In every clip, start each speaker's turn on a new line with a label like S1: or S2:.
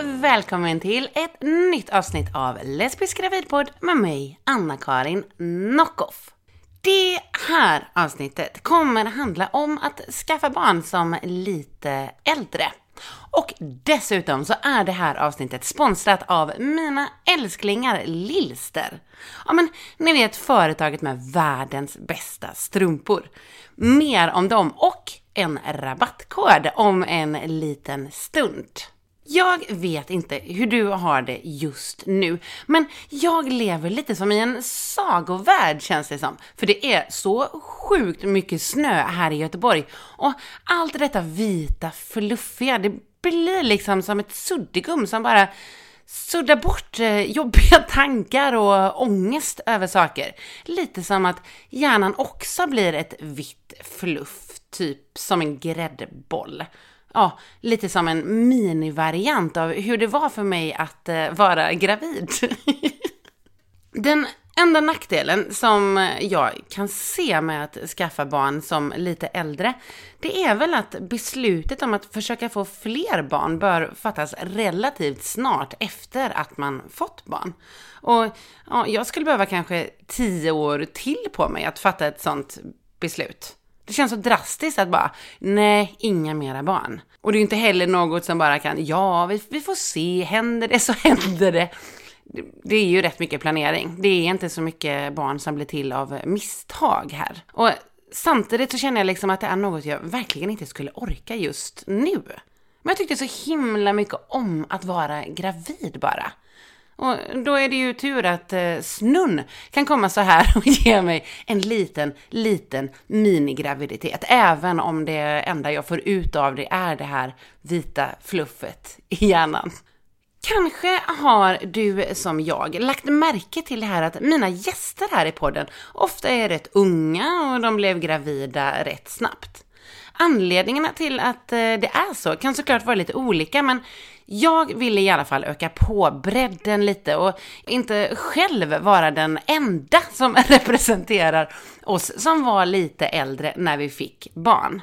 S1: Välkommen till ett nytt avsnitt av Lesbisk gravidpodd med mig, Anna-Karin Nockoff. Det här avsnittet kommer handla om att skaffa barn som lite äldre. Och dessutom så är det här avsnittet sponsrat av mina älsklingar Lilster. Ja men, ni vet företaget med världens bästa strumpor. Mer om dem och en rabattkod om en liten stund. Jag vet inte hur du har det just nu, men jag lever lite som i en sagovärld känns det som. För det är så sjukt mycket snö här i Göteborg och allt detta vita, fluffiga, det blir liksom som ett suddigum som bara suddar bort eh, jobbiga tankar och ångest över saker. Lite som att hjärnan också blir ett vitt fluff, typ som en gräddboll ja, lite som en minivariant av hur det var för mig att eh, vara gravid. Den enda nackdelen som jag kan se med att skaffa barn som lite äldre, det är väl att beslutet om att försöka få fler barn bör fattas relativt snart efter att man fått barn. Och ja, jag skulle behöva kanske tio år till på mig att fatta ett sånt beslut. Det känns så drastiskt att bara, nej, inga mera barn. Och det är ju inte heller något som bara kan, ja, vi, vi får se, händer det så händer det. Det är ju rätt mycket planering. Det är inte så mycket barn som blir till av misstag här. Och samtidigt så känner jag liksom att det är något jag verkligen inte skulle orka just nu. Men jag tyckte så himla mycket om att vara gravid bara. Och då är det ju tur att eh, snun kan komma så här och ge mig en liten, liten minigraviditet. Även om det enda jag får ut av det är det här vita fluffet i hjärnan. Kanske har du som jag lagt märke till det här att mina gäster här i podden ofta är rätt unga och de blev gravida rätt snabbt. Anledningarna till att eh, det är så kan såklart vara lite olika, men jag ville i alla fall öka på bredden lite och inte själv vara den enda som representerar oss som var lite äldre när vi fick barn.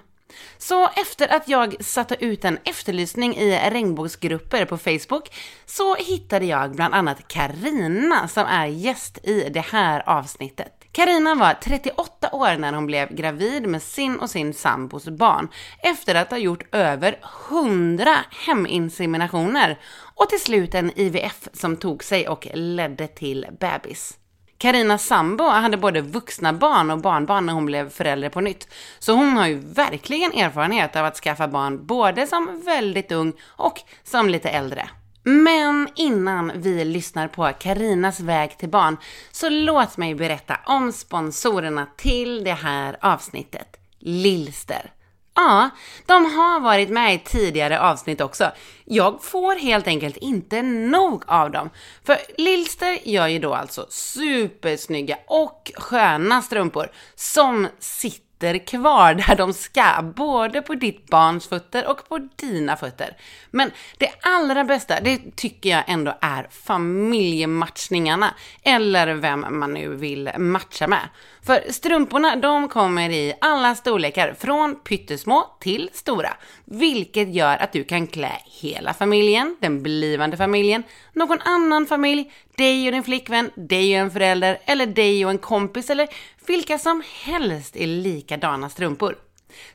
S1: Så efter att jag satte ut en efterlysning i regnbågsgrupper på Facebook så hittade jag bland annat Karina som är gäst i det här avsnittet. Karina var 38 år när hon blev gravid med sin och sin sambos barn efter att ha gjort över 100 heminseminationer och till slut en IVF som tog sig och ledde till bebis. Karinas sambo hade både vuxna barn och barnbarn när hon blev förälder på nytt. Så hon har ju verkligen erfarenhet av att skaffa barn både som väldigt ung och som lite äldre. Men innan vi lyssnar på Karinas väg till barn så låt mig berätta om sponsorerna till det här avsnittet. Lilster. Ja, de har varit med i tidigare avsnitt också. Jag får helt enkelt inte nog av dem. För Lilster gör ju då alltså supersnygga och sköna strumpor som sitter sitter kvar där de ska, både på ditt barns fötter och på dina fötter. Men det allra bästa, det tycker jag ändå är familjematchningarna, eller vem man nu vill matcha med. För strumporna, de kommer i alla storlekar, från pyttesmå till stora, vilket gör att du kan klä hela familjen, den blivande familjen, någon annan familj, dig och din flickvän, dig och en förälder, eller dig och en kompis, eller vilka som helst i likadana strumpor.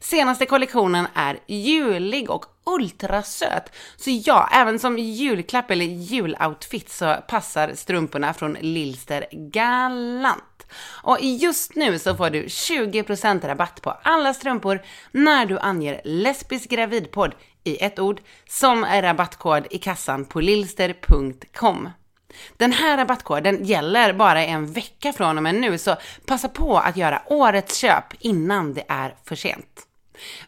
S1: Senaste kollektionen är julig och ultrasöt. Så ja, även som julklapp eller juloutfit så passar strumporna från Lilster galant. Och just nu så får du 20% rabatt på alla strumpor när du anger lesbisk gravidpodd i ett ord som rabattkod i kassan på lilster.com. Den här rabattkoden gäller bara en vecka från och med nu, så passa på att göra årets köp innan det är för sent.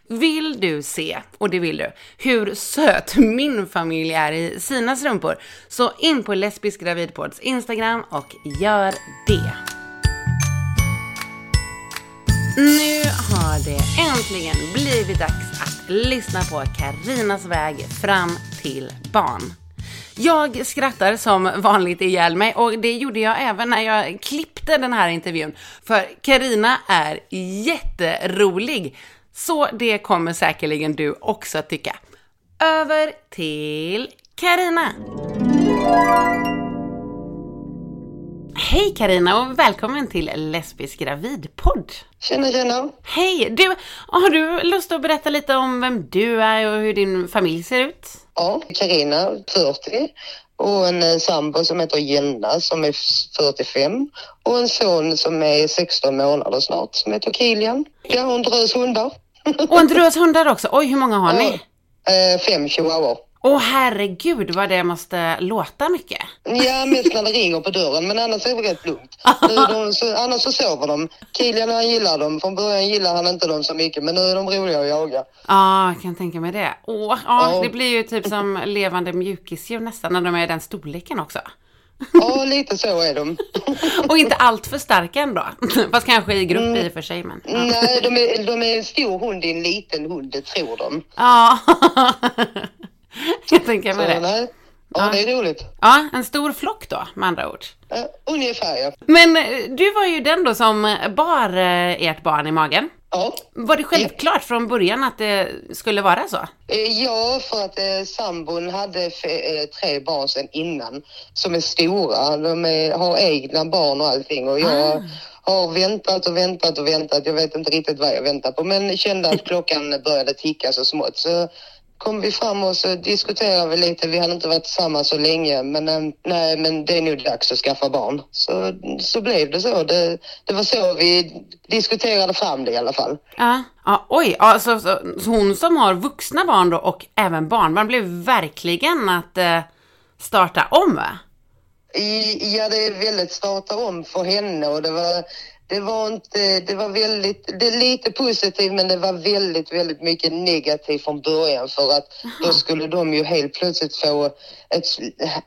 S1: Vill du se, och det vill du, hur söt min familj är i sina strumpor, så in på Lesbisk Gravidpods Instagram och gör det. Nu har det äntligen blivit dags att lyssna på Karinas väg fram till barn. Jag skrattar som vanligt ihjäl mig och det gjorde jag även när jag klippte den här intervjun. För Karina är jätterolig. Så det kommer säkerligen du också att tycka. Över till Karina. Hej Karina och välkommen till Lesbisk gravidpodd.
S2: Tjena, tjena.
S1: Hej! Du, har du lust att berätta lite om vem du är och hur din familj ser ut?
S2: Ja, Karina, 40 och en eh, sambo som heter Jenna som är 45 och en son som är 16 månader snart som heter Kilian. Ja, och en drös hundar.
S1: Och en drös hundar också. Oj, hur många har ni?
S2: Eh, fem chihuahuor.
S1: Åh herregud vad det måste låta mycket.
S2: Ja, mest när det ringer på dörren, men annars är det rätt lugnt. Nu de, så, annars så sover de. Kilian han gillar dem. Från början gillar han inte dem så mycket, men nu är de roliga att jaga.
S1: Ja, jag kan tänka mig det. Åh, ja,
S2: Ja.
S1: det blir ju typ som levande mjukisdjur nästan när de är i den storleken också.
S2: Ja, lite så är de.
S1: Och inte allt för starka ändå. Fast kanske i grupp i och för sig. Men, ja.
S2: Nej, de är, de är en stor hund i en liten hund, det tror de.
S1: ja. jag tänker mig det.
S2: nej. Ja, det är roligt.
S1: Ja, en stor flock då med andra ord.
S2: Ja, ungefär, ja.
S1: Men eh, du var ju den då som bar eh, ert barn i magen.
S2: Ja.
S1: Var det självklart från början att det skulle vara så?
S2: Eh, Ja, för att eh, sambon hade tre barn sedan innan som är stora. De är, har egna barn och allting och jag har väntat och väntat och väntat. Jag vet inte riktigt vad jag väntar på men kände att klockan började ticka så smått. Så kom vi fram och så diskuterade vi lite. Vi hade inte varit tillsammans så länge men eh, nej, men det är nog dags att skaffa barn. Så, så blev det så. Det, det var så vi diskuterade fram det i alla fall.
S1: Ja. ja oj, ja, så, så, så hon som har vuxna barn då och även barnbarn blev verkligen att eh, starta om va?
S2: I- Ja, det är väldigt starta om för henne och det var, det var inte, det var väldigt, det är lite positivt men det var väldigt, väldigt mycket negativt från början för att då skulle de ju helt plötsligt få ett,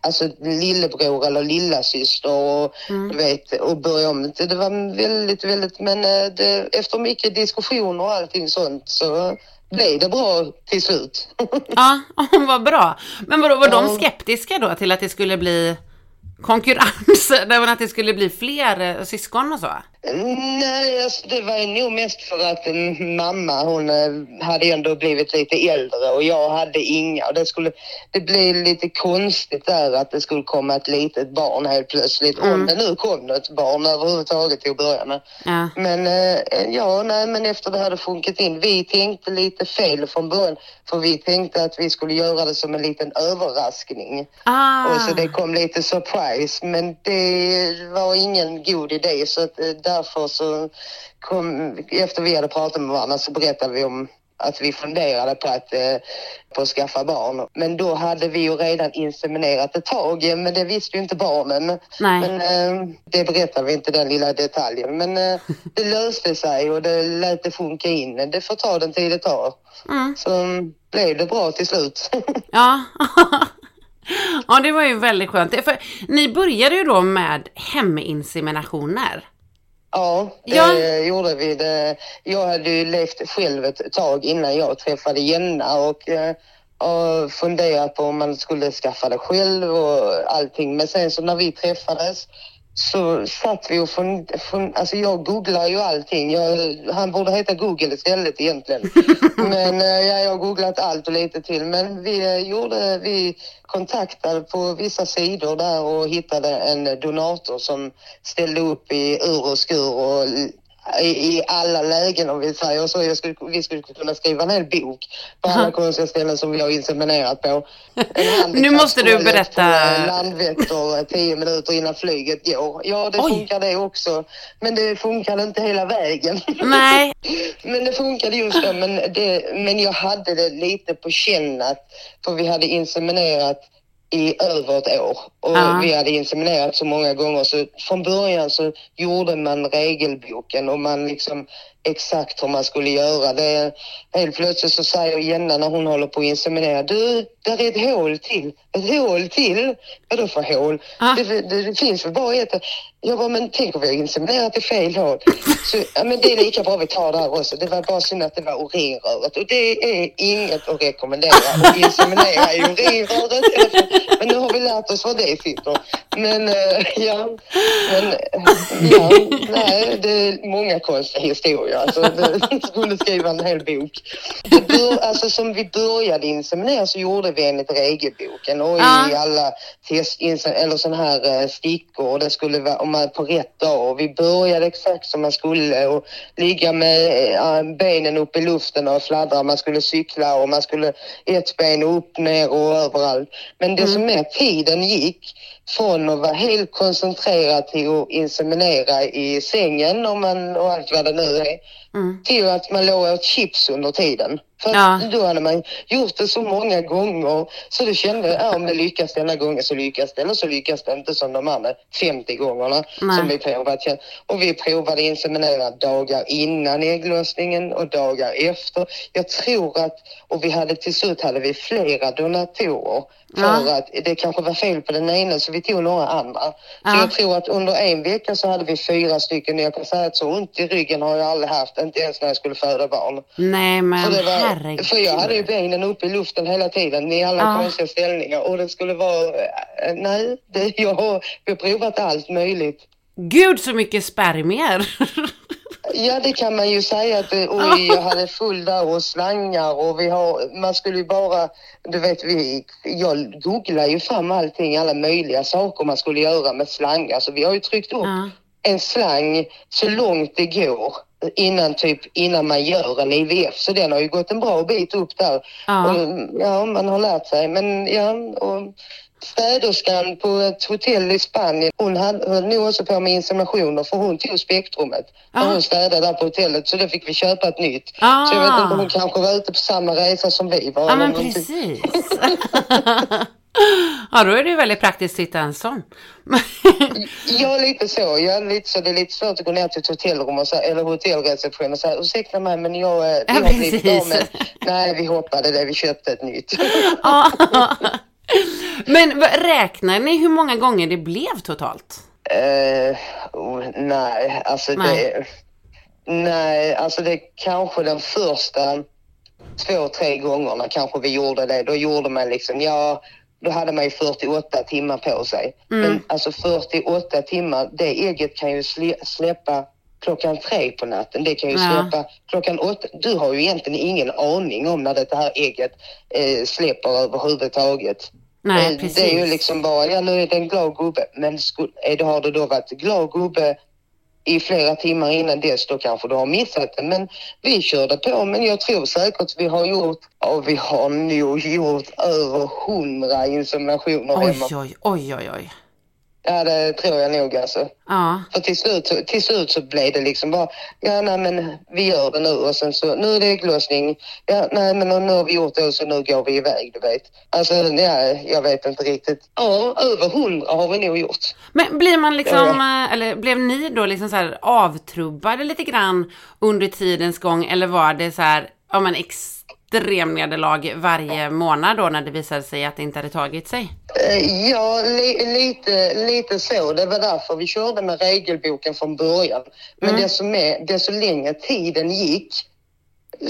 S2: alltså lillebror eller lillasyster och du vet, och börja om. Det var väldigt, väldigt, men eh, det, efter mycket diskussioner och allting sånt så blev det bra till slut.
S1: Ja, vad bra. Men vadå, var de skeptiska då till att det skulle bli konkurrens? Att det skulle bli fler eh, syskon och så?
S2: Nej, alltså det var nog mest för att mm, mamma hon eh, hade ändå blivit lite äldre och jag hade inga. Och det, skulle, det blev lite konstigt där att det skulle komma ett litet barn helt plötsligt. Om det nu kom ett barn överhuvudtaget till att börja med.
S1: Ja.
S2: Men eh, ja, nej, men efter det hade funkat in. Vi tänkte lite fel från början. För vi tänkte att vi skulle göra det som en liten överraskning.
S1: Ah.
S2: Och så det kom lite surprise, men det var ingen god idé så att, eh, därför så kom, efter vi hade pratat med varandra så berättade vi om att vi funderade på att, eh, på att skaffa barn. Men då hade vi ju redan inseminerat ett tag, men det visste ju inte barnen.
S1: Nej.
S2: Men eh, det berättade vi inte den lilla detaljen. Men eh, det löste sig och det lät det funka in. Det får ta den tid det tar.
S1: Mm.
S2: Så blev det bra till slut.
S1: Ja. ja, det var ju väldigt skönt. För ni började ju då med heminseminationer.
S2: Ja, det
S1: Ja.
S2: gjorde vi. Det. Jag hade ju levt själv ett tag innan jag träffade Jenna och, eh, och funderat på om man skulle skaffa det själv och allting. Men sen så när vi träffades så satt vi och fund, fund, alltså jag googlar ju allting. Jag, han borde heta Google istället egentligen. Men eh, ja, jag har googlat allt och lite till. Men vi eh, gjorde, vi kontaktade på vissa sidor där och hittade en donator som ställde upp i ur och skur och i, i alla lägen om vi säger så. Jag skulle, vi skulle kunna skriva en hel bok på alla konstiga ställen som vi har inseminerat på.
S1: Nu måste du berätta.
S2: Landvetter tio minuter innan flyget går. Ja, det
S1: Oj.
S2: funkar det också. Men det funkade inte hela vägen.
S1: Nej.
S2: Men det funkade just då. Men, det, men jag hade det lite på känn att, för vi hade inseminerat i över ett år och
S1: Ja.
S2: vi hade inseminerat så många gånger så från början så gjorde man regelboken och man liksom exakt hur man skulle göra det. Helt plötsligt så säger Jenna när hon håller på att inseminera, du, där är ett hål till. Ett hål till? Vadå för hål?
S1: Ah.
S2: Det, det, det finns väl bara ett. Jag bara, men tänk om vi har inseminerat i fel hål. Så, ja, men det är lika bra vi tar där också. Det var bara synd att det var urinröret och det är inget att rekommendera att inseminera i urinröret. Men nu har vi lärt oss var det sitter. Men eh, ja, men ja, nej, det är många konstiga historier. Alltså, det skulle skriva en hel bok. Bör, alltså, som vi började inseminera så gjorde vi enligt regelboken och i alla test, eller sån här eh, stickor. och Det skulle vara om man på rätt dag. Och vi började exakt som man skulle och ligga med eh, benen upp i luften och fladdra. Man skulle cykla och man skulle ett ben upp, ner och överallt. Men det som mer tiden gick från att vara helt koncentrerad till att inseminera i sängen och, man, och allt vad det nu är
S1: Mm.
S2: till att man låg och åt chips under tiden. För
S1: Ja.
S2: då hade man gjort det så många gånger så du kände ja, om det lyckas denna gången så lyckas det eller så lyckas det inte som de andra 50 gångerna
S1: Nej.
S2: som vi provat. Och vi provade inseminera dagar innan ägglossningen och dagar efter. Jag tror att, och vi hade till slut hade vi flera donatorer för
S1: Ja.
S2: att det kanske var fel på den ena så vi tog några andra. Så
S1: Ja.
S2: jag tror att under en vecka så hade vi fyra stycken. Jag kan säga att så ont i ryggen har jag aldrig haft, inte ens när jag skulle föda barn.
S1: Nej, men herregud.
S2: för jag hade ju benen uppe i luften hela tiden i alla
S1: Ja.
S2: konstiga ställningar och det skulle vara, eh, nej, det, jag har provat allt möjligt.
S1: Gud så mycket spermier.
S2: Ja, det kan man ju säga att eh, oj, jag hade full där och slangar och vi har, man skulle ju bara, du vet, vi, jag googlar ju fram allting, alla möjliga saker man skulle göra med slangar. Så vi har ju tryckt upp
S1: Ja.
S2: En slang så långt det går innan typ innan man gör en IVF. Så den har ju gått en bra bit upp där.
S1: Ja.
S2: Och, ja, man har lärt sig. Men ja, och städerskan på ett hotell i Spanien, hon höll nog också på med inseminationer för hon tog spektrumet. När hon städade där på hotellet så då fick vi köpa ett nytt.
S1: Ah.
S2: Så jag vet inte, hon kanske var ute på samma resa som vi var.
S1: Ja, men precis. ja, då är det ju väldigt praktiskt att hitta en sån.
S2: Ja, lite så. Ja, lite så. Det är lite svårt att gå ner till ett hotellrum och så, eller hotellreception och säga ursäkta mig men jag, eh, vi
S1: Ja,
S2: har blivit
S1: precis.
S2: av med... Nej, vi hoppade det. Vi köpte ett nytt.
S1: Ja. Men räknar ni hur många gånger det blev totalt?
S2: Oh, nej, alltså
S1: Nej.
S2: det... Nej, alltså det kanske den första två, tre gångerna kanske vi gjorde det. Då gjorde man liksom, ja, då hade man ju 48 timmar på sig.
S1: Mm.
S2: Men alltså 48 timmar, det ägget kan ju slä- släppa klockan tre på natten. Det kan ju
S1: Ja.
S2: släppa klockan åtta. Du har ju egentligen ingen aning om när det här ägget eh, släpper överhuvudtaget.
S1: Nej,
S2: Eh,
S1: precis.
S2: Det är ju liksom bara, ja nu är det en glad gubbe. Men sku- är det, har det då varit glad gubbe i flera timmar innan dess, då kanske du har missat det. Men vi körde på, men jag tror säkert vi har gjort, ja vi har nog gjort över hundra inseminationer hemma.
S1: Oj, oj, oj, oj, oj.
S2: Ja, det tror jag nog alltså.
S1: Ja,
S2: För till slut, till slut så blev det liksom bara, ja nej men vi gör det nu och sen så, nu är det ägglossning. Ja nej men nu har vi gjort det och så nu går vi iväg du vet. Alltså ja, jag vet inte riktigt. Ja, över hundra har vi nog gjort.
S1: men blir man liksom, eh, eller blev ni då liksom så här avtrubbade lite grann under tidens gång eller var det så här, ja men extrem nederlag varje månad då när det visade sig att det inte hade tagit sig?
S2: Eh, Ja, li, lite, lite så. Det var därför vi körde med regelboken från början. Men
S1: Mm.
S2: desto, mer, desto längre tiden gick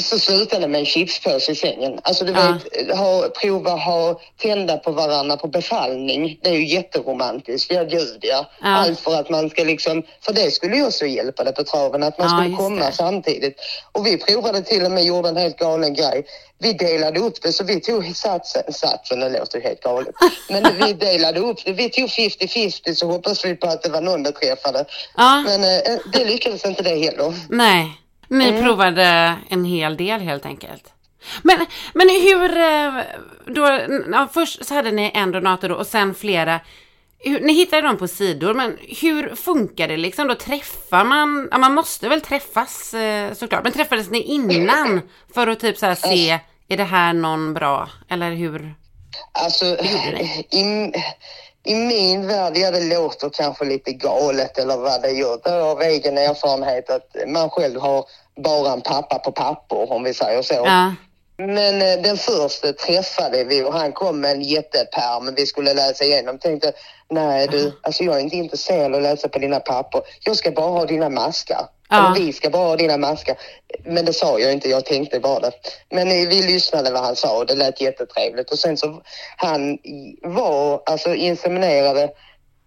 S2: så slutade med en chipspåse i sängen. Alltså du
S1: Ja.
S2: vet, ha, prova ha tända på varandra på befallning. Det är ju jätteromantiskt. Ja, gud ja.
S1: Ja.
S2: Allt för att man ska liksom, för det skulle ju också hjälpa det på traven, att man
S1: Ja,
S2: skulle komma
S1: det.
S2: samtidigt. Och vi provade till och med, gjorde en helt galen grej. Vi delade upp det så vi tog satsen, satsen, det låter ju helt galet. Men vi delade upp det. Vi tog 50-50 så hoppas vi på att det var någon det träffade. Men eh, det lyckades inte det heller.
S1: nej. Ni
S2: Mm.
S1: provade en hel del helt enkelt. Men, men hur, eh, då, ja, först så hade ni en donator då och sen flera. Hur, ni hittade dem på sidor, men hur funkar det liksom? Då träffar man, ja, man måste väl träffas eh, såklart, men träffades ni innan för att typ så här se, är det här någon bra? Eller hur?
S2: Alltså,
S1: gjorde ni?
S2: I, min värld, ja det låter kanske lite galet eller vad det gör. Det har av egen erfarenhet att man själv har bara en pappa på papper om vi säger så.
S1: Ja,
S2: men eh, den första träffade vi och han kom med en jättepärm vi skulle läsa igenom. Tänkte, nej du, alltså jag är inte intresserad av att läsa på dina papper. Jag ska bara ha dina maskar.
S1: Ja.
S2: Eller vi ska bara ha dina maskar. Men det sa jag inte, jag tänkte bara det. Men eh, vi lyssnade vad han sa och det lät jättetrevligt. Och sen så, han var alltså inseminerade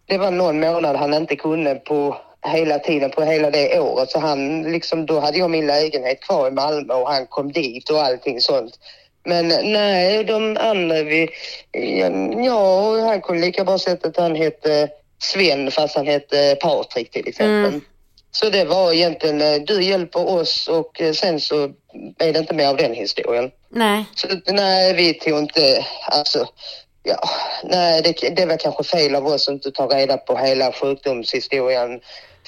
S2: det var någon månad han inte kunde på hela tiden på hela det året. Så han liksom, då hade jag min lägenhet kvar i Malmö och han kom dit och allting sånt. Men nej, de andra vi... Ja, han kunde lika bra sett att han hette Sven fast han hette Patrik till exempel.
S1: Mm.
S2: Så det var egentligen, eh, du hjälper oss och eh, sen så är det inte mer av den historien.
S1: Nej.
S2: Så nej, vi tog inte, alltså, ja, nej, det, det var kanske fel av oss att inte ta reda på hela sjukdomshistorien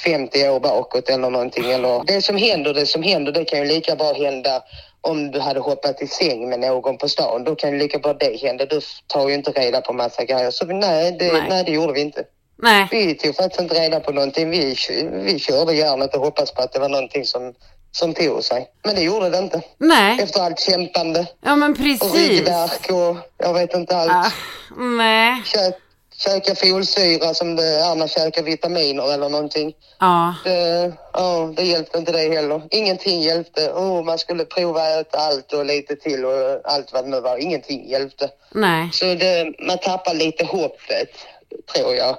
S2: 50 år bakåt eller någonting. Eller, det som händer, det som händer, det kan ju lika bra hända om du hade hoppat i säng med någon på stan. Då kan ju lika bra det hända. Du tar ju inte reda på massa grejer. Så nej, det,
S1: Nej.
S2: nej. det gjorde vi inte.
S1: Nej.
S2: Vi tog faktiskt inte reda på någonting. Vi, vi körde järnet och hoppades på att det var någonting som, som tog sig. Men det gjorde det inte.
S1: Nej.
S2: Efter allt kämpande
S1: Ja men
S2: och
S1: precis.
S2: ryggvärk och jag vet inte allt.
S1: Ah, nej.
S2: Kä, käka folsyra som det är när käkar vitaminer eller någonting.
S1: Ja.
S2: Det, ja, det hjälpte inte det heller. Ingenting hjälpte. Oh, man skulle prova att äta allt och lite till och allt vad det nu var. Ingenting hjälpte.
S1: Nej.
S2: Så det, man tappar lite hoppet, tror jag. Och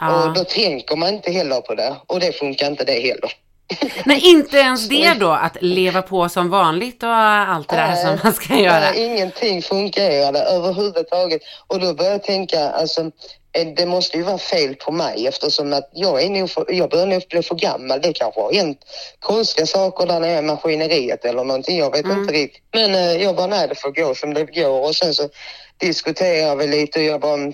S1: Ja.
S2: då tänker man inte heller på det. Och det funkar inte det heller.
S1: Nej, inte ens det då, att leva på som vanligt och allt det där
S2: Nej.
S1: som man ska göra.
S2: Nej, ingenting fungerade överhuvudtaget. Och då började jag tänka, alltså, det måste ju vara fel på mig eftersom att jag, är nog för, jag börjar nog bli för gammal. Det kanske har hänt konstiga saker där nere i maskineriet eller någonting. Jag vet
S1: Mm.
S2: inte riktigt. Men eh, jag bara, nej det får gå som det går. Och sen så diskuterade vi lite och jag bara,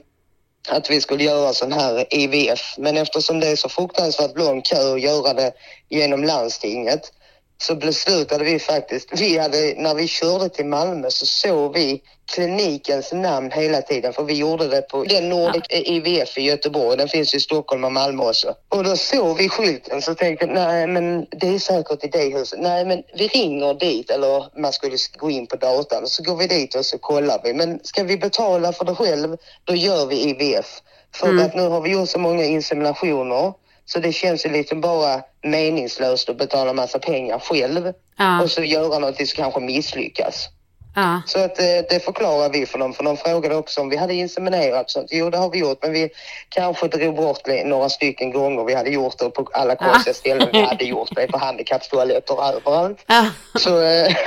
S2: att vi skulle göra sån här IVF. Men eftersom det är så fruktansvärt lång kö att göra det genom landstinget så beslutade vi faktiskt, vi hade, när vi körde till Malmö så såg vi klinikens namn hela tiden för vi gjorde det på den Nordic IVF i Göteborg, den finns i Stockholm och Malmö också. Och då såg vi skylten så tänkte jag, nej men det är säkert i det huset. Nej men vi ringer dit eller man skulle gå in på datan så går vi dit och så kollar vi. Men ska vi betala för det själv, då gör vi IVF. För
S1: Mm.
S2: att nu har vi gjort så många inseminationer så det känns ju lite bara meningslöst att betala massa pengar själv
S1: Ja.
S2: och så göra någonting som kanske misslyckas.
S1: Ja.
S2: Så att eh, det förklarar vi för dem, för de frågade också om vi hade inseminerat sånt. Jo, det har vi gjort, men vi kanske drog bort några stycken gånger. Vi hade gjort det på alla konstiga ställen. Vi hade gjort det på handikappstoaletter överallt.
S1: Ja.
S2: Så eh,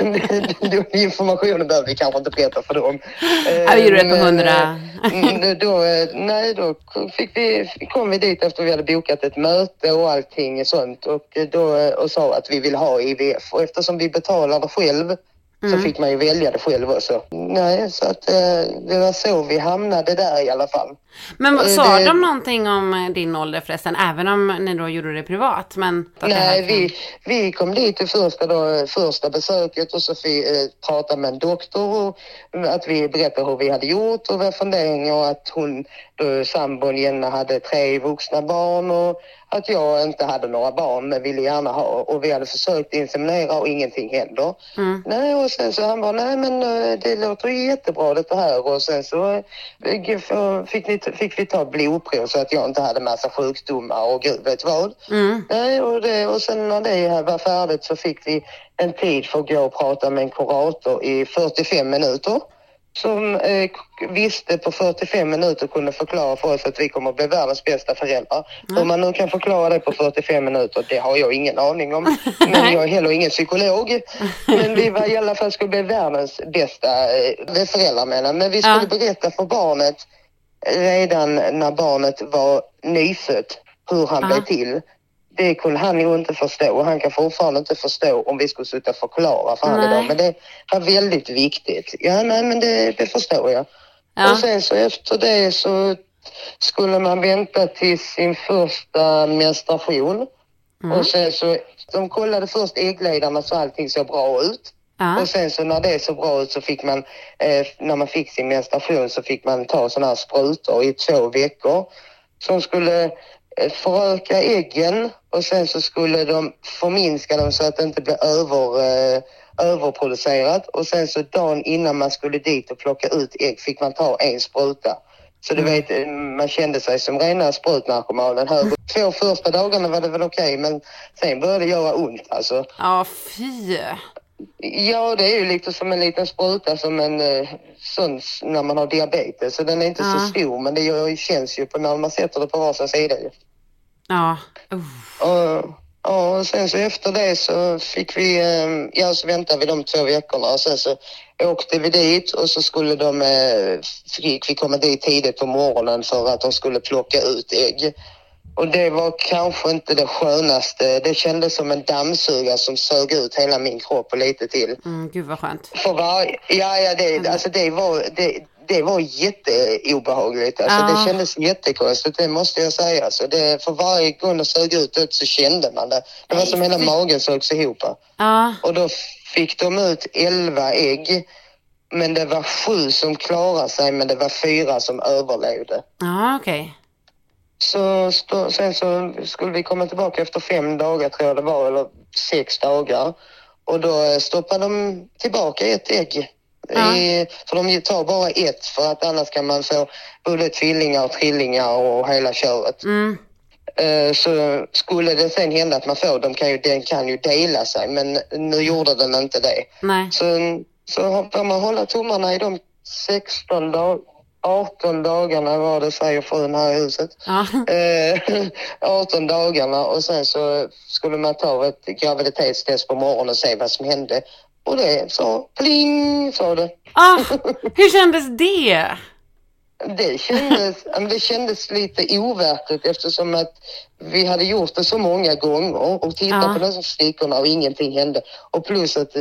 S2: den informationen behöver vi kanske inte berätta för dem. Eh,
S1: Ja, vi gjorde det på
S2: men,
S1: hundra.
S2: eh, mm, då, eh, nej, då fick vi, kom vi dit efter vi hade bokat ett möte och allting sånt och, eh, då, eh, och sa att vi vill ha IVF. Och eftersom vi betalar det själv så fick man ju välja det själv också. Nej, så att eh, det var så vi hamnade där i alla fall.
S1: Men vad-
S2: Eh,
S1: sa
S2: det-
S1: de någonting om eh, din ålder förresten, även om ni då gjorde det privat? Men det
S2: Nej,
S1: kan-
S2: vi, vi kom dit till första, då, första besöket och så fick eh, prata med en doktor och att vi berättade hur vi hade gjort och våra funderingar och att hon, då, sambon Jenna hade tre vuxna barn och att jag inte hade några barn men ville gärna ha och vi hade försökt inseminera och ingenting händer.
S1: Mm.
S2: Nej, och sen så han bara, nej men eh, det låter ju jättebra det här och sen så eh, fick, ni, fick vi ta blodprov så att jag inte hade massa sjukdomar och gud vet vad.
S1: Mm.
S2: Nej, och, det, och sen när det här var färdigt så fick vi en tid för att gå och prata med en kurator i 45 minuter. Som eh, visste på 45 minuter kunde förklara för oss att vi kommer att bli världens bästa föräldrar. Om man nu kan förklara det på 45 minuter, det har jag ingen aning om. Men jag är heller ingen psykolog. Men vi var i alla fall skulle bli världens bästa eh, föräldrar menar. Men vi skulle
S1: Ja.
S2: berätta för barnet redan när barnet var nyfött hur han
S1: Ja.
S2: blev till. Det kunde han ju inte förstå och han kan fortfarande inte förstå om vi skulle sitta och förklara för honom idag. Men det var väldigt viktigt. Ja, nej, men det, det förstår jag.
S1: Ja.
S2: Och sen så efter det så skulle man vänta till sin första menstruation.
S1: Mm.
S2: Och sen så, de kollade först äggledarna så allting såg bra ut.
S1: Ja.
S2: Och sen så när det såg bra ut så fick man, eh, när man fick sin menstruation så fick man ta sådana här sprutor i två veckor som skulle föröka äggen och sen så skulle de förminska dem så att det inte blev över, eh, överproducerat och sen så dagen innan man skulle dit och plocka ut ägg fick man ta en spruta. Så du vet, eh, man kände sig som rena sprutnarkomanen. Här. Två första dagarna var det väl okej men sen började det göra ont alltså.
S1: Ja, fy.
S2: Ja, det är ju lite som en liten spruta som en eh, sån när man har diabetes. Så den är inte
S1: Ja.
S2: så stor, men det känns ju på när man sätter det på varsin sida.
S1: Ja. Uff.
S2: Och, ja, och sen så efter det så fick vi, eh, ja så väntade vi de två veckorna och sen så åkte vi dit och så skulle de, eh, fick vi komma dit tidigt på morgonen för att de skulle plocka ut ägg. Och det var kanske inte det skönaste. Det kändes som en dammsugare som sög ut hela min kropp och lite till.
S1: Mm, gud vad skönt.
S2: För var, ja, ja det, alltså det var, det, det var jätteobehagligt. Alltså
S1: Ja.
S2: det kändes jättekonstigt, det måste jag säga. Så det, för varje gång det sög ut det så kände man det. Det var som hela magen sögs ihop.
S1: Ja.
S2: Och då fick de ut 11 ägg. Men det var sju som klarade sig, men det var fyra som överlevde.
S1: Ja, okej.
S2: Så stå, sen så skulle vi komma tillbaka efter fem dagar tror jag det var, eller sex dagar. Och då eh, stoppade de tillbaka ett ägg.
S1: Ja.
S2: I, för de tar bara ett för att annars kan man få både tvillingar och trillingar och hela köret.
S1: Mm.
S2: Eh, Så skulle det sen hända att man får, de kan ju, den kan ju dela sig men nu gjorde den inte det.
S1: Nej.
S2: Så, så får man hålla tummarna i de 16 dagar, 18 dagarna var det säger frun här i huset.
S1: Ja.
S2: Eh, 18 dagarna och sen så skulle man ta ett graviditetstest på morgonen och se vad som hände. Och det så pling sa det.
S1: Ah, hur kändes det?
S2: Det kändes, det kändes lite overkligt eftersom att vi hade gjort det så många gånger och tittat
S1: Ja.
S2: på de stickorna och ingenting hände. Och plus att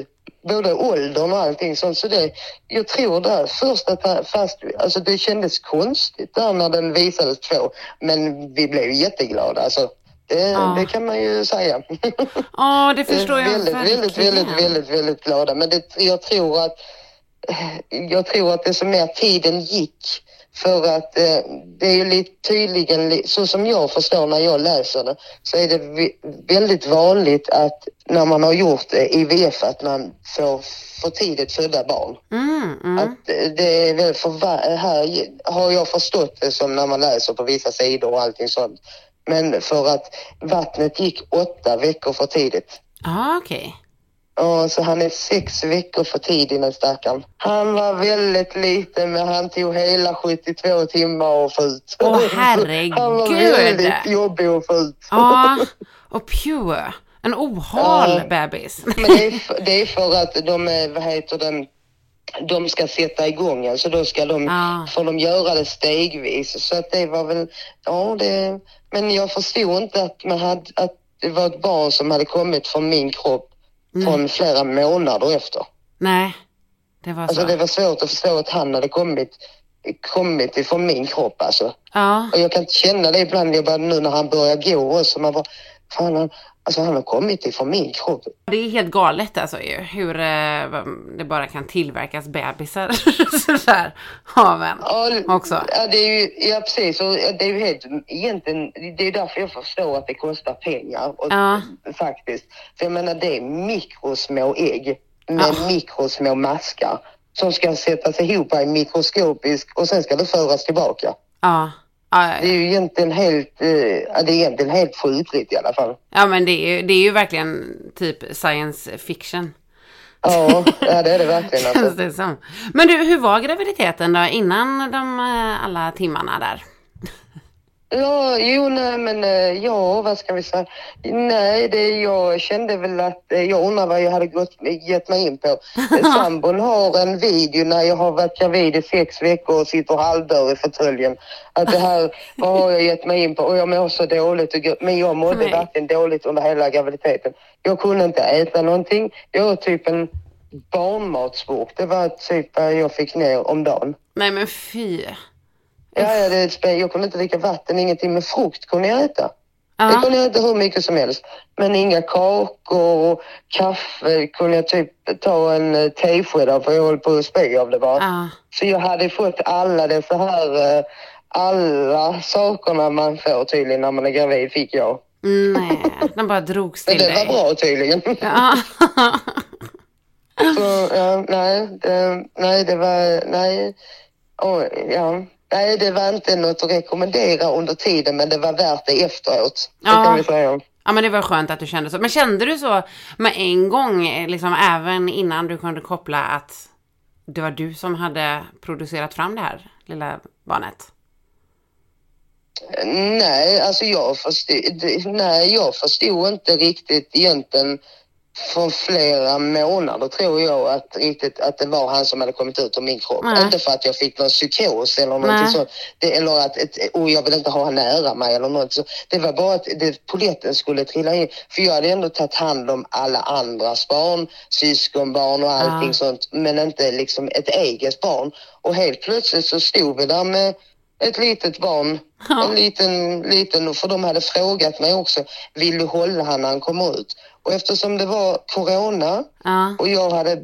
S2: både åldern och allting sånt. Så det, jag tror där först att fast, alltså det kändes konstigt där när den visades två. Men vi blev jätteglada alltså. Det,
S1: Ja.
S2: det kan man ju säga.
S1: Ja, det förstår jag
S2: väldigt, väldigt, väldigt, väldigt, väldigt glada. Men det, jag tror att jag tror att det som mer tiden gick för att eh, det är ju lite tydligen, li- så som jag förstår när jag läser det, så är det väldigt vanligt att när man har gjort eh, IVF att man får för tidigt födda barn.
S1: Mm, mm.
S2: Att eh, det är väl för här har jag förstått det som när man läser på vissa sidor och allting sånt. Men för att vattnet gick åtta veckor för tidigt.
S1: Ja, okej.
S2: Ja, så han är sex veckor för tidig den stackaren. Han var väldigt liten men han tog hela 72 timmar att få ut.
S1: Åh,
S2: Han var
S1: herregud.
S2: väldigt jobbig att få ut.
S1: Ja, och pure. En ohal
S2: Ja.
S1: bebis.
S2: Men det är, för, det är för att de, är, vad heter det, de ska sätta igång en så då ska de,
S1: Ja.
S2: får de göra det stegvis. Så att det var väl, ja det, men jag förstod inte att man hade, att det var ett barn som hade kommit från min kropp från flera månader efter.
S1: Nej, det var så.
S2: Alltså det var svårt att förstå att han hade kommit, kommit ifrån min kropp alltså.
S1: Ja,
S2: Och jag kan känna det ibland jag bara, nu när han börjar gå också. Man bara, fan han, alltså han har kommit ifrån min kropp.
S1: det är helt galet alltså ju. Hur eh, det bara kan tillverkas bebisar sådär av en
S2: Ja,
S1: också.
S2: Ja, det är ju, ja precis. Och det är ju helt, egentligen, det är därför jag förstår att det kostar pengar. Och,
S1: Ja.
S2: Faktiskt. För jag menar det är mikrosmå ägg med
S1: Ja.
S2: mikrosmå maskar som ska sättas ihop i mikroskopisk och sen ska det föras tillbaka.
S1: Ja.
S2: Det är ju egentligen helt, eh, det är egentligen helt sjukligt i alla fall.
S1: ja men det är, ju, det är ju verkligen typ science fiction.
S2: Ja, ja det är det verkligen. Alltså.
S1: Känns det som. Men du, hur var graviditeten då innan de eh, alla timmarna där?
S2: Ja, jo, nej, men eh, ja, vad ska vi säga? Nej, det, jag kände väl att eh, jag undrar vad jag hade gått, gett mig in på. Eh, Sambon har en video när jag har varit gravid i sex veckor och sitter halvdör i fåtöljen. Att det här, vad har jag gett mig in på? Och jag mår så dåligt. och Men jag mådde
S1: Nej.
S2: verkligen dåligt under hela graviditeten. Jag kunde inte äta någonting. Jag var typ en barnmatsburk. Det var typ vad jag fick ner om dagen.
S1: Nej men fy.
S2: Ja, ja, det, jag kunde inte dricka vatten, ingenting. Men frukt kunde jag äta. Det
S1: Ja.
S2: kunde jag äta hur mycket som helst. Men inga kakor och kaffe kunde jag typ ta en eh, tesked av för jag höll på att spy av det bara.
S1: Ja.
S2: Så jag hade fått alla dessa här, eh, alla sakerna man får tydligen när man är gravid fick jag.
S1: Nej, den bara drogs
S2: Men
S1: till
S2: det var
S1: dig.
S2: bra tydligen.
S1: Ja.
S2: Så, ja, nej, det, nej, det var, nej, oh, ja. Nej, det var inte något att rekommendera under tiden men det var värt det efteråt. Så
S1: Ja.
S2: kan vi säga.
S1: Ja men det var skönt att du kände så. Men kände du så med en gång, eh, liksom även innan du kunde koppla att det var du som hade producerat fram det här lilla barnet?
S2: Nej, alltså jag förstod, nej, jag förstod inte riktigt egentligen för flera månader tror jag att riktigt att det var han som hade kommit ut ur min kropp.
S1: Nej.
S2: Inte för att jag fick någon psykos eller någonting
S1: Nej.
S2: sånt. Det, eller att ett, och jag vill inte ha han nära mig eller något så. Det var bara att det, polletten skulle trilla in. För jag hade ändå tagit hand om alla andras barn, syskonbarn och allting
S1: Ja.
S2: sånt. Men inte liksom ett eget barn. Och helt plötsligt så stod vi där med ett litet barn.
S1: Ja.
S2: En liten, liten, för de hade frågat mig också, vill du hålla han när han kommer ut? Och eftersom det var corona
S1: Ja.
S2: och jag hade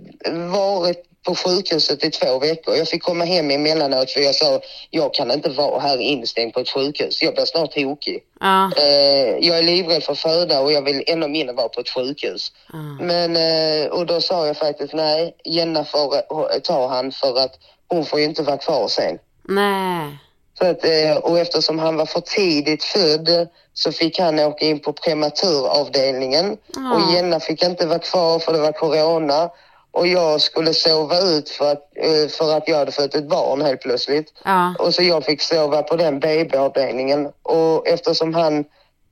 S2: varit på sjukhuset i två veckor. Jag fick komma hem emellanåt för jag sa, jag kan inte vara här instängd på ett sjukhus. Jag blir snart tokig.
S1: Ja.
S2: Eh, jag är livrädd för föda och jag vill ännu mindre vara på ett sjukhus.
S1: Ja.
S2: Men, eh, och då sa jag faktiskt nej, Jenna får eh, ta han för att hon får ju inte vara kvar sen.
S1: Nej.
S2: Så att, eh, och eftersom han var för tidigt född så fick han åka in på prematuravdelningen
S1: Ja.
S2: och Jenna fick inte vara kvar för det var corona och jag skulle sova ut för att, eh, för att jag hade fött ett barn helt plötsligt.
S1: Ja.
S2: Och så jag fick sova på den BB-avdelningen och eftersom han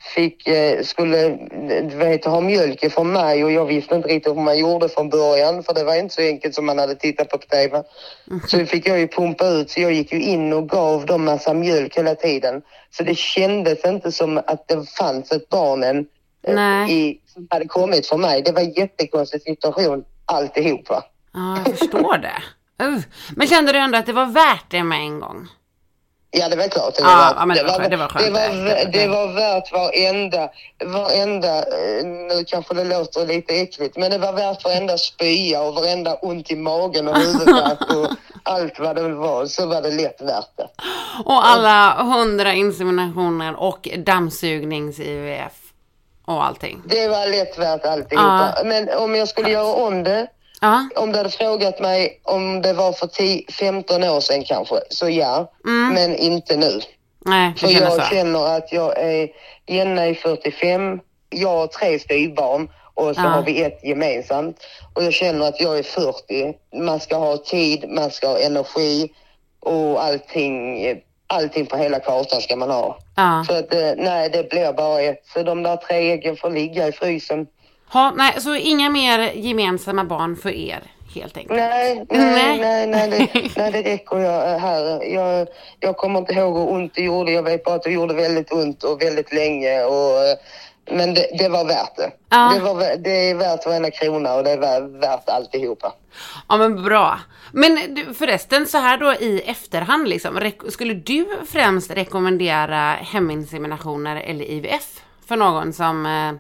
S2: fick, eh, skulle vet, ha mjölk från mig och jag visste inte riktigt hur man gjorde från början för det var inte så enkelt som man hade tittat på på TV. Så fick jag ju pumpa ut så jag gick ju in och gav dem massa mjölk hela tiden. Så det kändes inte som att det fanns ett barn än eh, i, som hade kommit från mig. Det var en jättekonstig situation alltihopa.
S1: Ja, jag förstår det. Men kände du ändå att det var värt det med en gång?
S2: Ja, det var klart. Det var,
S1: men det var skönt, det var skönt
S2: det, var,
S1: det.
S2: det var värt varenda, varenda, eh, nu kanske det låter lite äckligt, men det var värt varenda spya och varenda ont i magen och huvudvärk och allt vad det var, så var det lätt värt det.
S1: Och alla hundra inseminationer och dammsugnings-IVF och allting.
S2: Det var lätt värt alltihopa. Men om jag skulle göra om det,
S1: Ja.
S2: om du hade frågat mig om det var för 10, 15 år sedan kanske, så ja,
S1: Mm.
S2: men inte nu.
S1: Nej,
S2: För jag
S1: så.
S2: känner att jag är, Jenna är 45, jag har tre styvbarn och så
S1: Ja.
S2: har vi ett gemensamt. Och jag känner att jag är 40, man ska ha tid, man ska ha energi och allting, allting på hela kartan ska man ha.
S1: Ja.
S2: Så att eh, nej, det blir bara ett. Så de där tre äggen får ligga i frysen.
S1: Ha, nej, så inga mer gemensamma barn för er, helt enkelt?
S2: Nej,
S1: Nej.
S2: nej, nej, nej, det, nej, det räcker jag här. Jag, jag kommer inte ihåg hur ont det gjorde. Jag vet bara att det gjorde väldigt ont och väldigt länge. Och, eh, men det, det var värt det.
S1: Ja.
S2: Det, var, det är värt varenda krona och det är värt alltihopa.
S1: Ja men bra. Men du, förresten så här då i efterhand liksom, skulle du främst rekommendera heminseminationer eller IVF för någon som eh,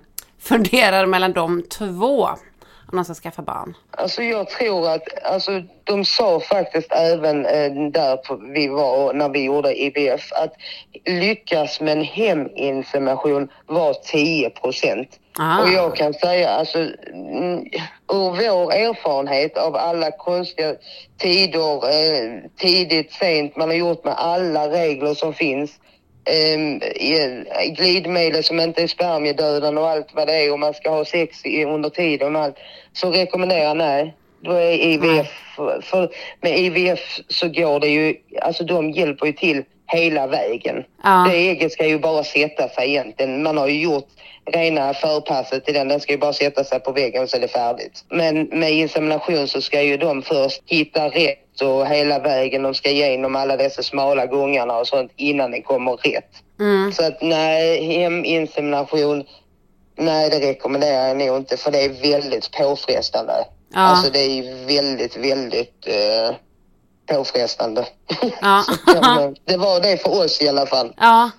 S1: funderar mellan de två om de ska skaffa barn?
S2: Alltså jag tror att, alltså de sa faktiskt även eh, där på, vi var när vi gjorde IVF att lyckas med en heminsemination var 10 procent.
S1: Ah.
S2: Och jag kan säga alltså mm, ur vår erfarenhet av alla konstiga tider, eh, tidigt, sent, man har gjort med alla regler som finns. Um, glidmedel som inte är spermiedödande och allt vad det är och man ska ha sex i, under tiden och allt. Så rekommenderar jag nej. Då är IVF, för, för med IVF så går det ju, alltså de hjälper ju till hela vägen.
S1: Ja.
S2: Det ägget ska ju bara sätta sig egentligen. Man har ju gjort rena förpasset till den, den ska ju bara sätta sig på väggen så är det färdigt. Men med insemination så ska ju de först hitta rätt och hela vägen, de ska igenom alla dessa smala gångarna och sånt innan den kommer rätt.
S1: Mm.
S2: Så att nej, heminsemination, nej det rekommenderar jag nog inte för det är väldigt påfrestande.
S1: Ja.
S2: Alltså det är väldigt, väldigt eh, påfrestande.
S1: Ja.
S2: Man- det var det för oss i alla fall.
S1: Ja.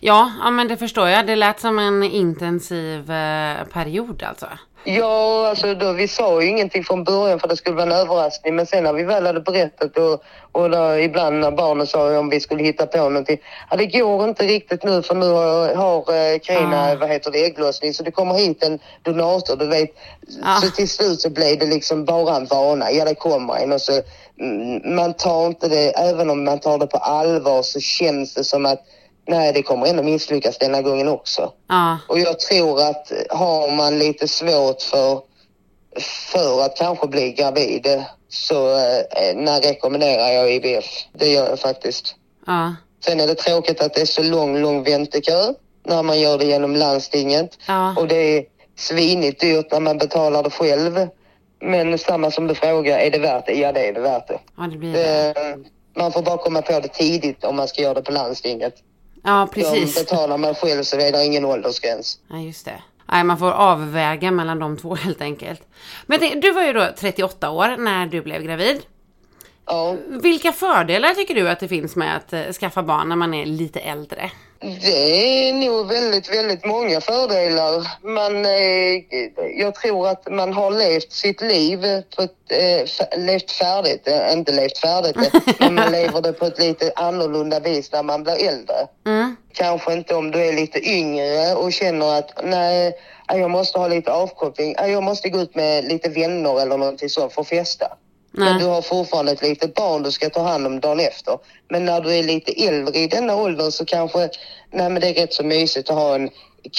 S1: Ja, ja men det förstår jag. Det lät som en intensiv eh, period alltså.
S2: Ja, alltså då, vi sa ju ingenting från början för det skulle vara en överraskning. Men sen när vi väl hade berättat och, och då, ibland när barnen sa om vi skulle hitta på någonting. Ja, det går inte riktigt nu för nu har, har eh, Carina,
S1: Ah.
S2: vad heter det, ägglossning. Så det kommer hit en donator, du vet.
S1: Ah.
S2: Så till slut så blev det liksom bara en vana. Ja, det kommer en och så mm, man tar inte det, även om man tar det på allvar så känns det som att nej det kommer ändå misslyckas denna gången också.
S1: Ja.
S2: Och jag tror att har man lite svårt för, för att kanske bli gravid så eh, när rekommenderar jag IVF. Det gör jag faktiskt.
S1: Ja.
S2: Sen är det tråkigt att det är så lång, lång väntekö när man gör det genom landstinget.
S1: Ja.
S2: Och det är svinigt dyrt när man betalar det själv. Men samma som du frågar, är det värt det? Ja, det är det värt det.
S1: Ja, det blir det.
S2: det man får bara komma på det tidigt om man ska göra det på landstinget.
S1: Ja,
S2: De
S1: precis.
S2: betalar man själv så är det ingen åldersgräns.
S1: Ja, just det. Nej, man får avväga mellan de två helt enkelt. Men tänkte, du var ju då 38 år när du blev gravid.
S2: Ja,
S1: Vilka fördelar tycker du att det finns med att eh, skaffa barn när man är lite äldre?
S2: Det är nog väldigt, väldigt många fördelar. Man, eh, jag tror att man har levt sitt liv på ett, eh, levt färdigt, eh, inte levt färdigt, men man lever det på ett lite annorlunda vis när man blir äldre.
S1: Mm.
S2: Kanske inte om du är lite yngre och känner att nej, jag måste ha lite avkoppling, jag måste gå ut med lite vänner eller någonting sånt för att festa. Men
S1: Nej.
S2: du har fortfarande ett litet barn du ska ta hand om dagen efter. Men när du är lite äldre i denna åldern så kanske, nej men det är rätt så mysigt att ha en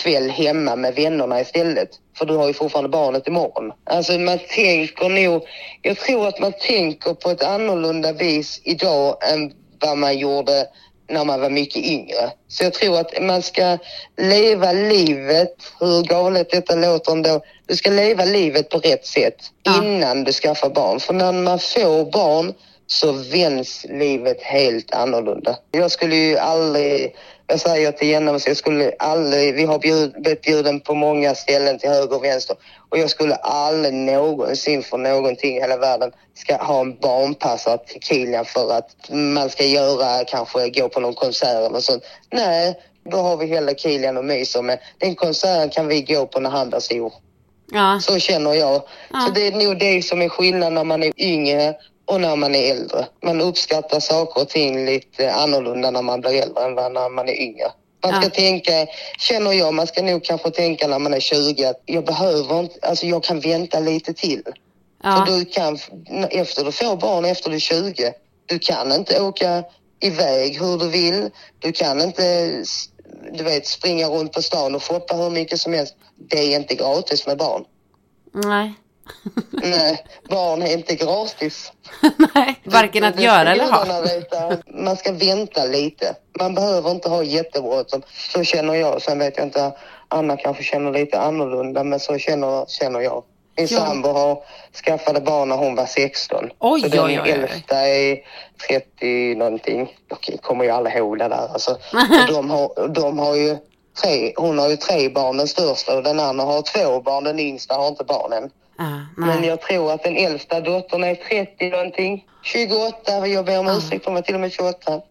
S2: kväll hemma med vännerna istället. För du har ju fortfarande barnet imorgon. Alltså man tänker nog, jag tror att man tänker på ett annorlunda vis idag än vad man gjorde när man var mycket yngre. Så jag tror att man ska leva livet, hur galet detta låter ändå, du ska leva livet på rätt sätt
S1: Ja.
S2: innan du skaffar barn. För när man får barn så vänds livet helt annorlunda. Jag skulle ju aldrig, jag säger till Jenna, jag skulle aldrig, vi har bjud, blivit bjuden på många ställen till höger och vänster och jag skulle aldrig någonsin för någonting i hela världen ska ha en barnpassare till Kilian för att man ska göra, kanske gå på någon konsert eller sånt. Nej, då har vi hellre Kilian och myser med. Den konserten kan vi gå på när han blir stor.
S1: Ja.
S2: Så känner jag.
S1: Ja.
S2: Så det är nog det som är skillnaden när man är yngre och när man är äldre. Man uppskattar saker och ting lite annorlunda när man blir äldre än när man är yngre. Man ska
S1: Ja.
S2: tänka, känner jag, man ska nog kanske tänka när man är 20 att jag behöver inte, alltså jag kan vänta lite till.
S1: Ja.
S2: För du kan, efter du får barn, efter du är 20, du kan inte åka iväg hur du vill. Du kan inte, du vet, springa runt på stan och shoppa hur mycket som helst. Det är inte gratis med barn.
S1: Nej.
S2: Nej, barn är inte gratis.
S1: Nej. Varken att
S2: Det-
S1: göra eller ha.
S2: Man ska vänta lite. Man behöver inte ha jättebråttom. Så känner jag. Sen vet jag inte, Anna kanske känner lite annorlunda, men så känner, känner jag. Min
S1: Ja.
S2: sambo har skaffade barn när hon var 16.
S1: Oj,
S2: så den
S1: oj, oj,
S2: äldsta är 30 någonting. Jag kommer ju aldrig ihåg det där. Alltså, de, har, de har ju tre, hon har ju tre barn, den största, och den andra har två barn. Den yngsta har inte barn än.
S1: Ja,
S2: Men jag tror att den äldsta dottern är 30 någonting. 28, jag ber om ursäkt, hon var till och med 28.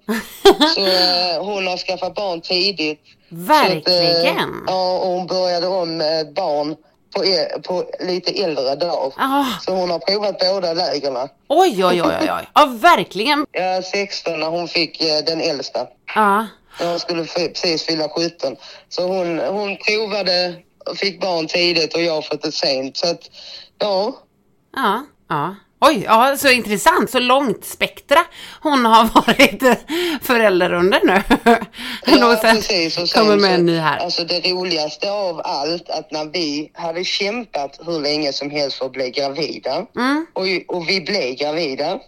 S2: Så eh, hon har skaffat barn tidigt. Så att, eh,
S1: Verkligen.
S2: ja, och hon började om med barn på, e- på lite äldre dagar.
S1: Ah,
S2: Så hon har provat båda lägren.
S1: oj, oj, oj, oj. Ja, verkligen.
S2: Är 16 när hon fick eh, den äldsta.
S1: Ja.
S2: Hon skulle precis fylla 17. Så hon, hon provade fick barn tidigt och jag fått det sent. Så att, ja.
S1: Ja, ja. Oj, ja, så intressant. Så långt spektra hon har varit förälder under nu. och sen
S2: precis. Och sen
S1: kommer med en ny här.
S2: Alltså det roligaste av allt att när vi hade kämpat hur länge som helst för att bli gravida
S1: Mm.
S2: och, och vi blev gravida.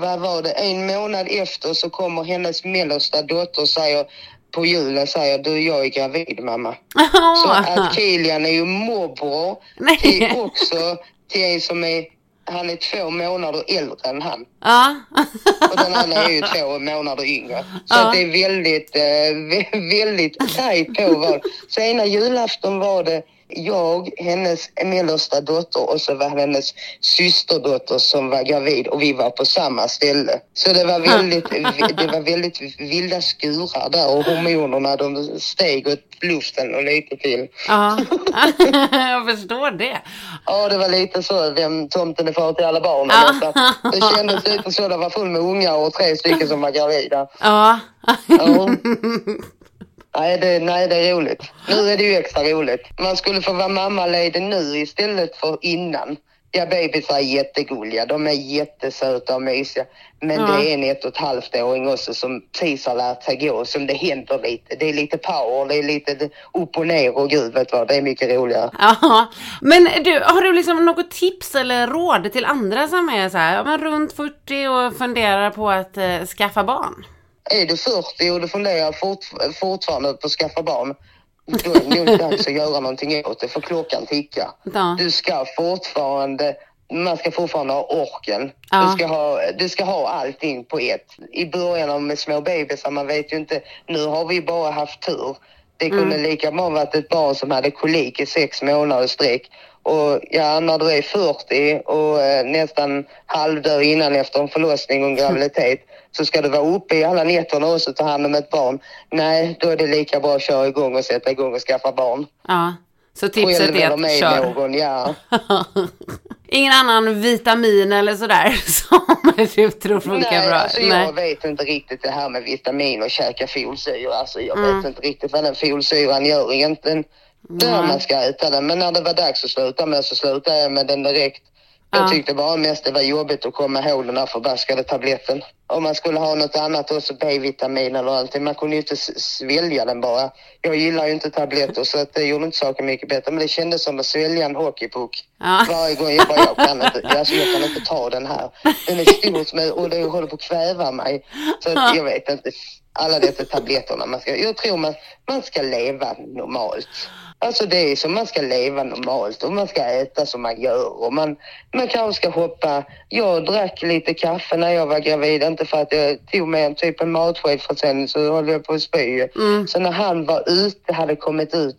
S2: Vad var det? En månad efter så kommer hennes mellersta dotter och säger på julen säger du jag är gravid mamma. Så att Kilian är ju morbror till också till en som är han är två månader äldre än han.
S1: Ja.
S2: Och den andra är ju två månader yngre. Så
S1: Ja.
S2: det är väldigt, eh, vä- väldigt tajt på vad. Så ena julafton var det jag, hennes mellersta dotter och så var hennes systerdotter som var gravid och vi var på samma ställe. Så det var väldigt, det var väldigt vilda skurar där och hormonerna de steg åt luften och lite till.
S1: ja. Jag förstår det.
S2: Ja, det var lite så. Vem tomten är far till alla barnen.
S1: Ja.
S2: Så Det kändes lite så. Det var full med ungar och tre stycken som var gravida.
S1: Ja.
S2: Ja. Nej det, nej, det är roligt. Nu är det ju extra roligt. Man skulle få vara mammaledig nu istället för innan. Ja, bebisar är jättegulliga. De är jättesöta och mysiga. Men
S1: Ja.
S2: det är en ett och ett halvt-åring också som precis har lärt sig gå, som det händer lite. Det är lite power, det är lite upp och ner och gud vet vad, det är mycket roligare.
S1: Ja, men du, har du liksom något tips eller råd till andra som är så här, men runt 40 och funderar på att eh, skaffa barn?
S2: Är du 40 och du funderar fort, fortfarande på att skaffa barn, då är det nog dags att göra någonting åt det, för klockan tickar.
S1: Ja.
S2: Du ska fortfarande, man ska fortfarande ha orken.
S1: Ja.
S2: Du, ska ha, du ska ha allting på ett. I början med små bebisar, man vet ju inte, nu har vi bara haft tur. Det kunde lika bra varit ett barn som hade kolik i sex månader sträck. Och ja, när du är 40 och eh, nästan halvdör innan efter en förlossning och en graviditet så ska du vara uppe i alla nätterna också och ta hand om ett barn. Nej, då är det lika bra att köra igång och sätta igång och skaffa barn.
S1: Ja, så tipset är att kör.
S2: någon, ja.
S1: Ingen annan vitamin eller sådär som du tror funkar
S2: Nej,
S1: bra?
S2: alltså jag vet inte riktigt det här med vitamin och käka folsyra. Alltså jag
S1: Mm.
S2: vet inte riktigt vad den folsyran gör egentligen. När man ska äta den. Men när det var dags att sluta med så slutade jag med den direkt. Jag
S1: Ja.
S2: tyckte bara mest det var jobbigt att komma ihåg den här förbaskade tabletten. Om man skulle ha något annat också, B-vitamin eller någonting. Man kunde ju inte svälja den bara. Jag gillar ju inte tabletter så att det gjorde inte saken mycket bättre. Men det kändes som att svälja en hockeypuck.
S1: Ja.
S2: Varje gång jag bara, jag kan inte, alltså jag kan inte ta den här. Den är stor som är- och det håller på att kväva mig. Så att jag vet inte, alla dessa tabletterna man ska, jag tror man, man ska leva normalt. Alltså det är som man ska leva normalt och man ska äta som man gör och man, man kanske ska hoppa. Jag drack lite kaffe när jag var gravid, inte för att jag tog med en typ en matsked för sen så höll jag på att spy.
S1: Mm.
S2: Så när han var ute, hade kommit ut,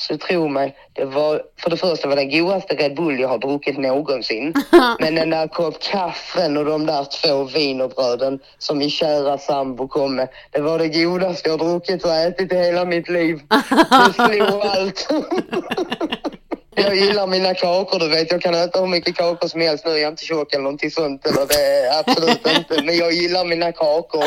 S2: så tro mig, det var, för det första var den godaste Red Bull jag har druckit någonsin. Men den där kopp kaffen och de där två wienerbröden som min kära sambo kom med, det var det godaste jag har druckit och ätit i hela mitt liv. Det slog allt. Jag gillar mina kakor, du vet. Jag kan äta hur mycket kakor som helst. Nu är jag inte tjock eller någonting sånt. Eller det är absolut inte. Men jag gillar mina kakor.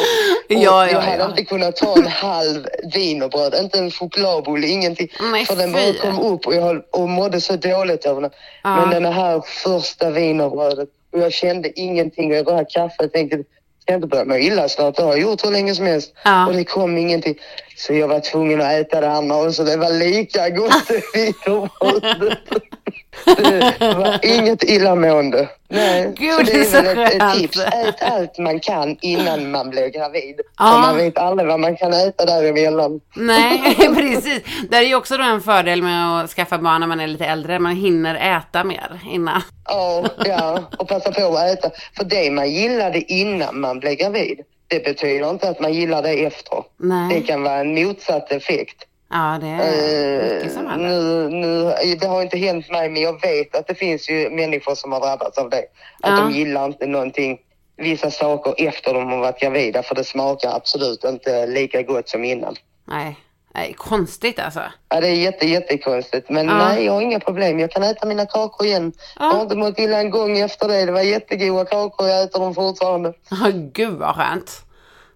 S1: Ja, ja,
S2: jag hade
S1: ja.
S2: inte kunnat ta en halv wienerbröd, inte en chokladbolle, ingenting.
S1: Nej,
S2: för den bara kom upp och jag höll- och mådde så dåligt över den. Men den här första wienerbrödet och jag kände ingenting och jag drack kaffe och tänkte jag inte börja må illa snart? Det har jag gjort hur länge som helst.
S1: Ja.
S2: Och det kom ingenting. Så jag var tvungen att äta det andra och så det var lika gott. Det var inget illamående. Nej.
S1: Gud,
S2: så det
S1: det är
S2: väl ett, ett tips. Ät allt man kan innan man blir gravid.
S1: Ja.
S2: För man vet aldrig vad man kan äta däremellan.
S1: Nej, precis. Det är ju också då en fördel med att skaffa barn när man är lite äldre. Man hinner äta mer innan.
S2: Ja, ja, och passa på att äta. För det man gillade innan man blev gravid, det betyder inte att man gillar det efter. Det
S1: Nej.
S2: kan vara en motsatt effekt.
S1: Ja, det är
S2: Eh,
S1: mycket som händer.
S2: nu, nu, det har inte hänt mig, men jag vet att det finns ju människor som har drabbats av det. Att
S1: Ja.
S2: de gillar inte någonting, vissa saker efter de har varit gravida, för det smakar absolut inte lika gott som innan.
S1: Nej. Nej, konstigt alltså.
S2: Ja, det är jätte, jättekonstigt. Men
S1: Ja.
S2: nej, jag har inga problem. Jag kan äta mina kakor igen.
S1: Ja.
S2: Jag har inte mått illa en gång efter det. Det var jättegoda kakor. Jag äter dem fortfarande.
S1: Ja, Gud vad skönt.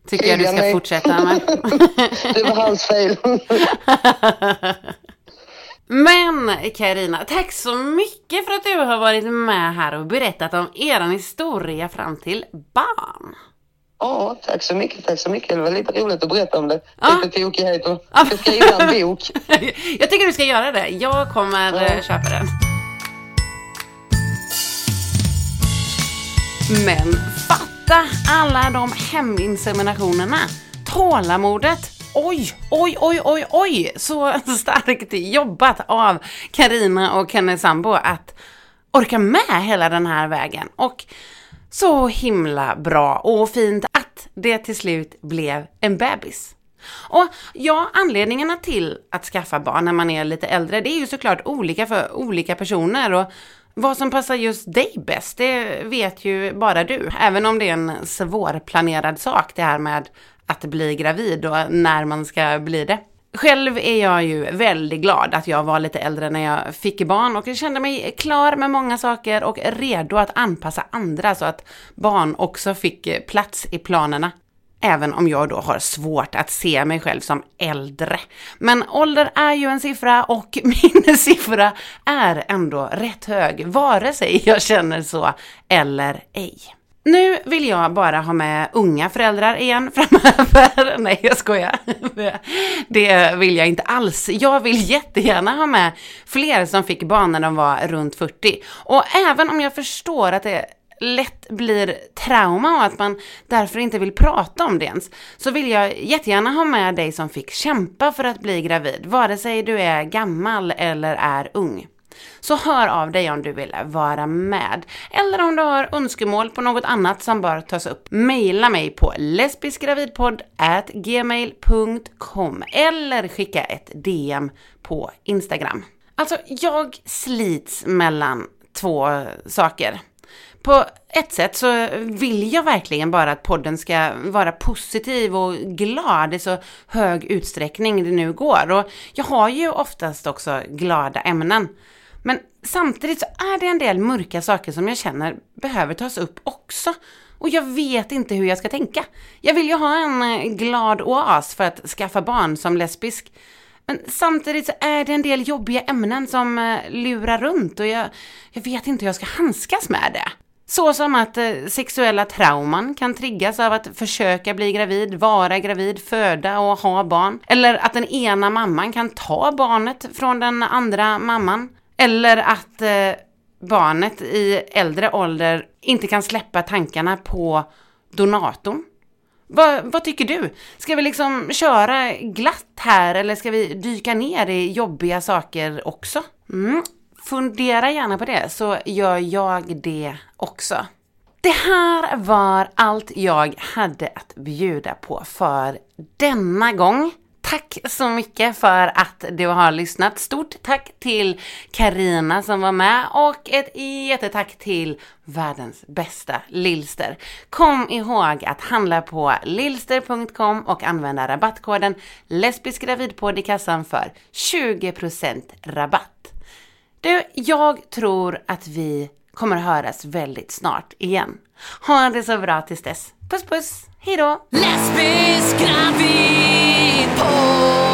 S1: Tycker jag du ska
S2: Nej.
S1: fortsätta med.
S2: Det var hans fel.
S1: Men Karina, tack så mycket för att du har varit med här och berättat om er historia fram till barn.
S2: Ja, tack så mycket. Tack så mycket. Det var lite roligt att berätta om det.
S1: Ja.
S2: Lite tokigheter. Jag ska skriva en bok.
S1: Jag tycker du ska göra det. Jag kommer
S2: Ja.
S1: eh, köpa den. Men Hitta alla de heminseminationerna. Tålamodet. Oj, oj, oj, oj, oj. Så starkt jobbat av Karina och Kenny Sambo att orka med hela den här vägen. Och så himla bra och fint att det till slut blev en bebis. Och ja, anledningarna till att skaffa barn när man är lite äldre, det är ju såklart olika för olika personer och vad som passar just dig bäst, det vet ju bara du. Även om det är en svårplanerad sak det här med att bli gravid och när man ska bli det. Själv är jag ju väldigt glad att jag var lite äldre när jag fick barn och jag kände mig klar med många saker och redo att anpassa andra så att barn också fick plats i planerna. Även om jag då har svårt att se mig själv som äldre. Men ålder är ju en siffra och min siffra är ändå rätt hög, vare sig jag känner så eller ej. Nu vill jag bara ha med unga föräldrar igen framöver. Nej, jag skojar. Det vill jag inte alls. Jag vill jättegärna ha med fler som fick barn när de var runt 40. Och även om jag förstår att det lätt blir trauma och att man därför inte vill prata om det ens, så vill jag jättegärna ha med dig som fick kämpa för att bli gravid, vare sig du är gammal eller är ung. Så hör av dig om du vill vara med. Eller om du har önskemål på något annat som bör tas upp. Maila mig på lesbiskgravidpodd@gmail.com eller skicka ett DM på Instagram. Alltså, jag slits mellan två saker. På ett sätt så vill jag verkligen bara att podden ska vara positiv och glad i så hög utsträckning det nu går. Och jag har ju oftast också glada ämnen. Men samtidigt så är det en del mörka saker som jag känner behöver tas upp också. Och jag vet inte hur jag ska tänka. Jag vill ju ha en eh, glad oas för att skaffa barn som lesbisk. Men samtidigt så är det en del jobbiga ämnen som eh, lurar runt och jag, jag vet inte hur jag ska handskas med det. Så som att eh, sexuella trauman kan triggas av att försöka bli gravid, vara gravid, föda och ha barn. Eller att den ena mamman kan ta barnet från den andra mamman. Eller att eh, barnet i äldre ålder inte kan släppa tankarna på donatorn. Va, vad tycker du? Ska vi liksom köra glatt här eller ska vi dyka ner i jobbiga saker också? Mm. Fundera gärna på det så gör jag det också. Det här var allt jag hade att bjuda på för denna gång. Tack så mycket för att du har lyssnat. Stort tack till Karina som var med och ett jättetack till världens bästa Lilster. Kom ihåg att handla på lilster.com och använda rabattkoden lesbisk gravidpodd i kassan för 20% rabatt. Du, jag tror att vi kommer höras väldigt snart igen. Ha det så bra tills dess. Puss puss, hejdå! Lesbisk gravid på